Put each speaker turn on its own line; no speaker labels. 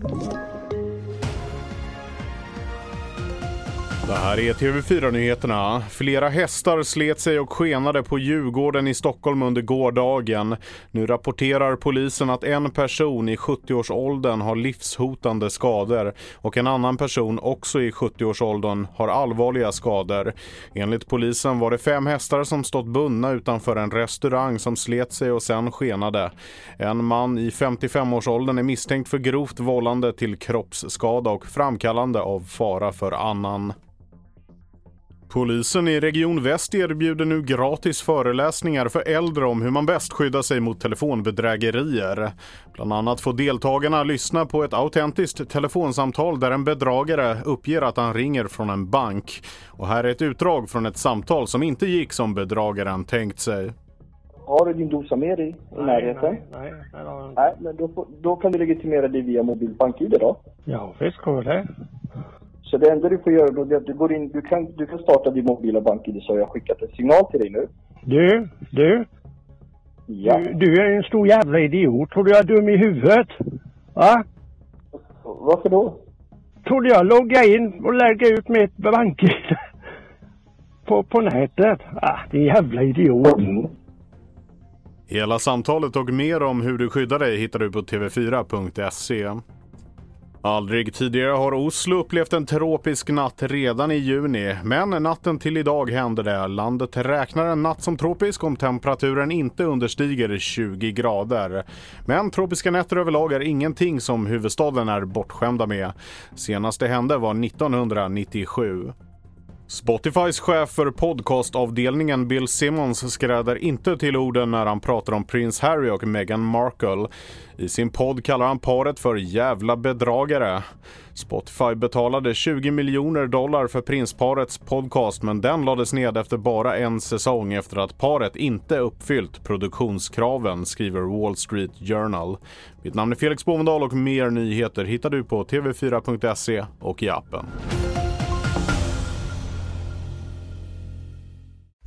Thank you. Det här är TV4-nyheterna. Flera hästar slet sig och skenade på Djurgården i Stockholm under gårdagen. Nu rapporterar polisen att en person i 70-årsåldern har livshotande skador och en annan person också i 70-årsåldern har allvarliga skador. Enligt polisen var det fem hästar som stått bundna utanför en restaurang som slet sig och sen skenade. En man i 55-årsåldern är misstänkt för grovt vållande till kroppsskada och framkallande av fara för annan. Polisen i Region Väst erbjuder nu gratis föreläsningar för äldre om hur man bäst skyddar sig mot telefonbedrägerier. Bland annat får deltagarna lyssna på ett autentiskt telefonsamtal där en bedragare uppger att han ringer från en bank. Och här är ett utdrag från ett samtal som inte gick som bedragaren tänkt sig.
Har du din dosa med dig i närheten?
Nej, nej, nej.
Nej, men då, får- då kan du legitimera dig via mobil BankID då.
Ja, visst går det.
Så det enda du får göra då är att du går in, du kan, du kan starta din mobila BankID så har jag skickat en signal till dig nu.
Du, du,
Ja.
du, du är en stor jävla idiot. Tror du jag är dum i huvudet? Va?
Varför då?
Trodde jag logga in och lägga ut mitt bank på, på nätet? Ah, din jävla idiot.
Hela samtalet och mer om hur du skyddar dig hittar du på tv4.se. Aldrig tidigare har Oslo upplevt en tropisk natt redan i juni, men natten till idag hände det. Landet räknar en natt som tropisk om temperaturen inte understiger 20 grader. Men tropiska nätter överlag är ingenting som huvudstaden är bortskämda med. Senast det hände var 1997. Spotifys chef för podcastavdelningen Bill Simmons skräder inte till orden när han pratar om prins Harry och Meghan Markle. I sin podd kallar han paret för jävla bedragare. Spotify betalade 20 miljoner dollar för prinsparets podcast men den lades ned efter bara en säsong efter att paret inte uppfyllt produktionskraven, skriver Wall Street Journal. Mitt namn är Felix Bovendal och mer nyheter hittar du på tv4.se och i appen.